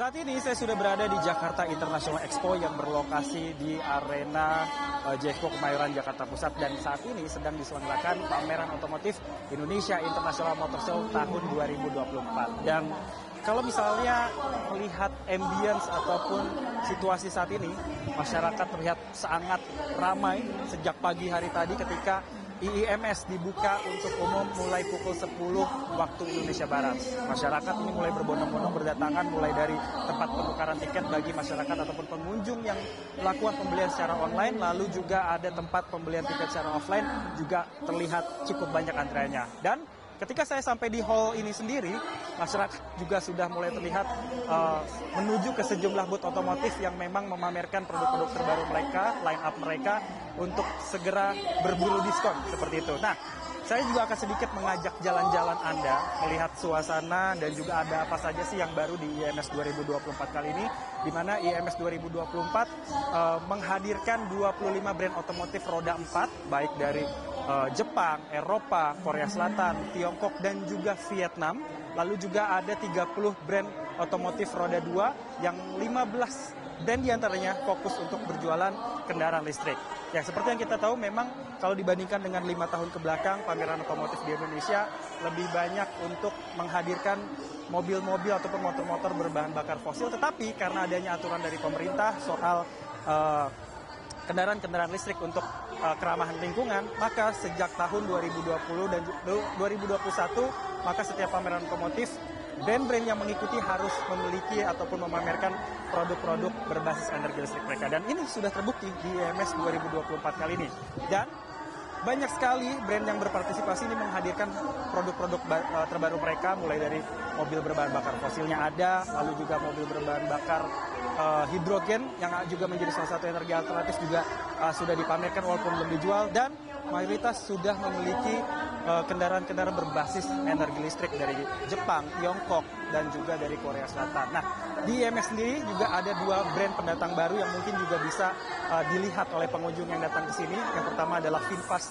Saat ini saya sudah berada di Jakarta International Expo yang berlokasi di arena uh, Jexpo Kemayoran Jakarta Pusat dan saat ini sedang diselenggarakan pameran otomotif Indonesia International Motor Show tahun 2024. Dan kalau misalnya melihat ambience ataupun situasi saat ini, masyarakat terlihat sangat ramai sejak pagi hari tadi ketika IIMS dibuka untuk umum mulai pukul 10 waktu Indonesia Barat. Masyarakat ini mulai berbondong-bondong berdatangan mulai dari tempat penukaran tiket bagi masyarakat ataupun pengunjung yang melakukan pembelian secara online, lalu juga ada tempat pembelian tiket secara offline juga terlihat cukup banyak antreannya. Dan ketika saya sampai di hall ini sendiri, masyarakat juga sudah mulai terlihat uh, menuju ke sejumlah booth otomotif yang memang memamerkan produk-produk terbaru mereka, line up mereka untuk segera berburu diskon seperti itu. Nah, saya juga akan sedikit mengajak jalan-jalan Anda melihat suasana dan juga ada apa saja sih yang baru di IMS 2024 kali ini di mana IMS 2024 uh, menghadirkan 25 brand otomotif roda 4 baik dari uh, Jepang, Eropa, Korea Selatan, Tiongkok dan juga Vietnam. Lalu juga ada 30 brand otomotif roda 2 yang 15 brand di antaranya fokus untuk berjualan kendaraan listrik. Ya seperti yang kita tahu memang kalau dibandingkan dengan lima tahun ke belakang pameran otomotif di Indonesia lebih banyak untuk menghadirkan mobil-mobil ataupun motor-motor berbahan bakar fosil. Tetapi karena adanya aturan dari pemerintah soal uh, kendaraan-kendaraan listrik untuk uh, keramahan lingkungan, maka sejak tahun 2020 dan 2021 maka setiap pameran otomotif brand-brand yang mengikuti harus memiliki ataupun memamerkan produk-produk berbasis energi listrik mereka. Dan ini sudah terbukti di IMS 2024 kali ini. Dan banyak sekali brand yang berpartisipasi ini menghadirkan produk-produk terbaru mereka mulai dari mobil berbahan bakar fosilnya ada, lalu juga mobil berbahan bakar uh, hidrogen yang juga menjadi salah satu energi alternatif juga uh, sudah dipamerkan walaupun belum dijual dan mayoritas sudah memiliki kendaraan-kendaraan uh, berbasis energi listrik dari Jepang, Tiongkok, dan juga dari Korea Selatan. Nah, di IMS sendiri juga ada dua brand pendatang baru yang mungkin juga bisa uh, dilihat oleh pengunjung yang datang ke sini. Yang pertama adalah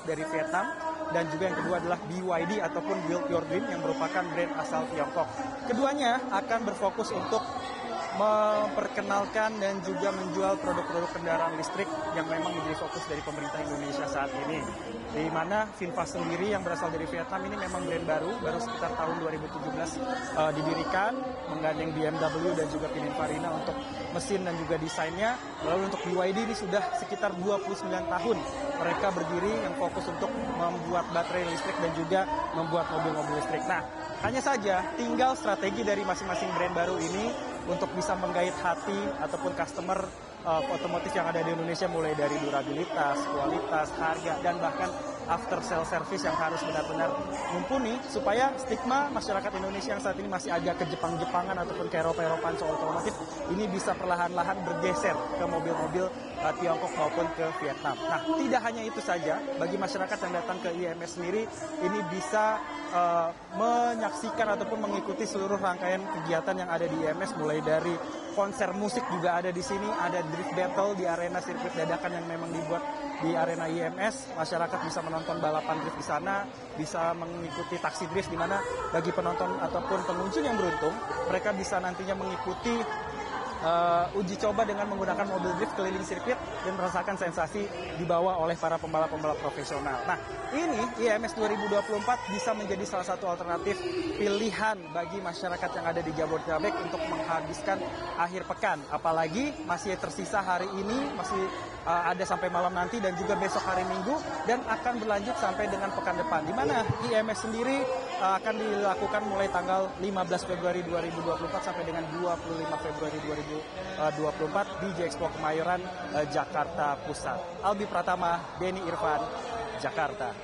Dari Vietnam dan juga yang kedua adalah BYD ataupun Build Your Dream yang merupakan brand asal Tiongkok. Keduanya akan berfokus untuk memperkenalkan dan juga menjual produk-produk kendaraan listrik yang memang menjadi fokus dari pemerintah Indonesia saat ini. Di mana Finfast sendiri yang berasal dari Vietnam ini memang brand baru, baru sekitar tahun 2017 uh, didirikan, menggandeng BMW dan juga Pininfarina untuk mesin dan juga desainnya. Lalu untuk BYD ini sudah sekitar 29 tahun mereka berdiri yang fokus untuk membuat baterai listrik dan juga membuat mobil-mobil listrik. Nah, hanya saja tinggal strategi dari masing-masing brand baru ini untuk bisa menggait hati ataupun customer uh, otomotif yang ada di Indonesia mulai dari durabilitas, kualitas, harga dan bahkan after sale service yang harus benar-benar mumpuni supaya stigma masyarakat Indonesia yang saat ini masih agak ke Jepang-Jepangan ataupun ke Eropa-Eropaan soal otomotif ini bisa perlahan-lahan bergeser ke mobil-mobil Tiongkok maupun ke Vietnam. Nah, tidak hanya itu saja, bagi masyarakat yang datang ke IMS sendiri ini bisa uh, menyaksikan ataupun mengikuti seluruh rangkaian kegiatan yang ada di IMS mulai dari konser musik juga ada di sini, ada drift battle di arena sirkuit dadakan yang memang dibuat di arena IMS, masyarakat bisa menonton balapan drift di sana, bisa mengikuti taksi drift di mana bagi penonton ataupun pengunjung yang beruntung, mereka bisa nantinya mengikuti uh, uji coba dengan menggunakan mobil drift keliling sirkuit dan merasakan sensasi dibawa oleh para pembalap-pembalap profesional. Nah, ini IMS 2024 bisa menjadi salah satu alternatif pilihan bagi masyarakat yang ada di Jabodetabek untuk menghabiskan akhir pekan. Apalagi masih tersisa hari ini, masih uh, ada sampai malam nanti dan juga besok hari Minggu dan akan berlanjut sampai dengan pekan depan. Di mana IMS sendiri akan dilakukan mulai tanggal 15 Februari 2024 sampai dengan 25 Februari 2024 di Jexpo Kemayoran uh, Jakarta Pusat. Albi Pratama, Denny Irfan, Jakarta.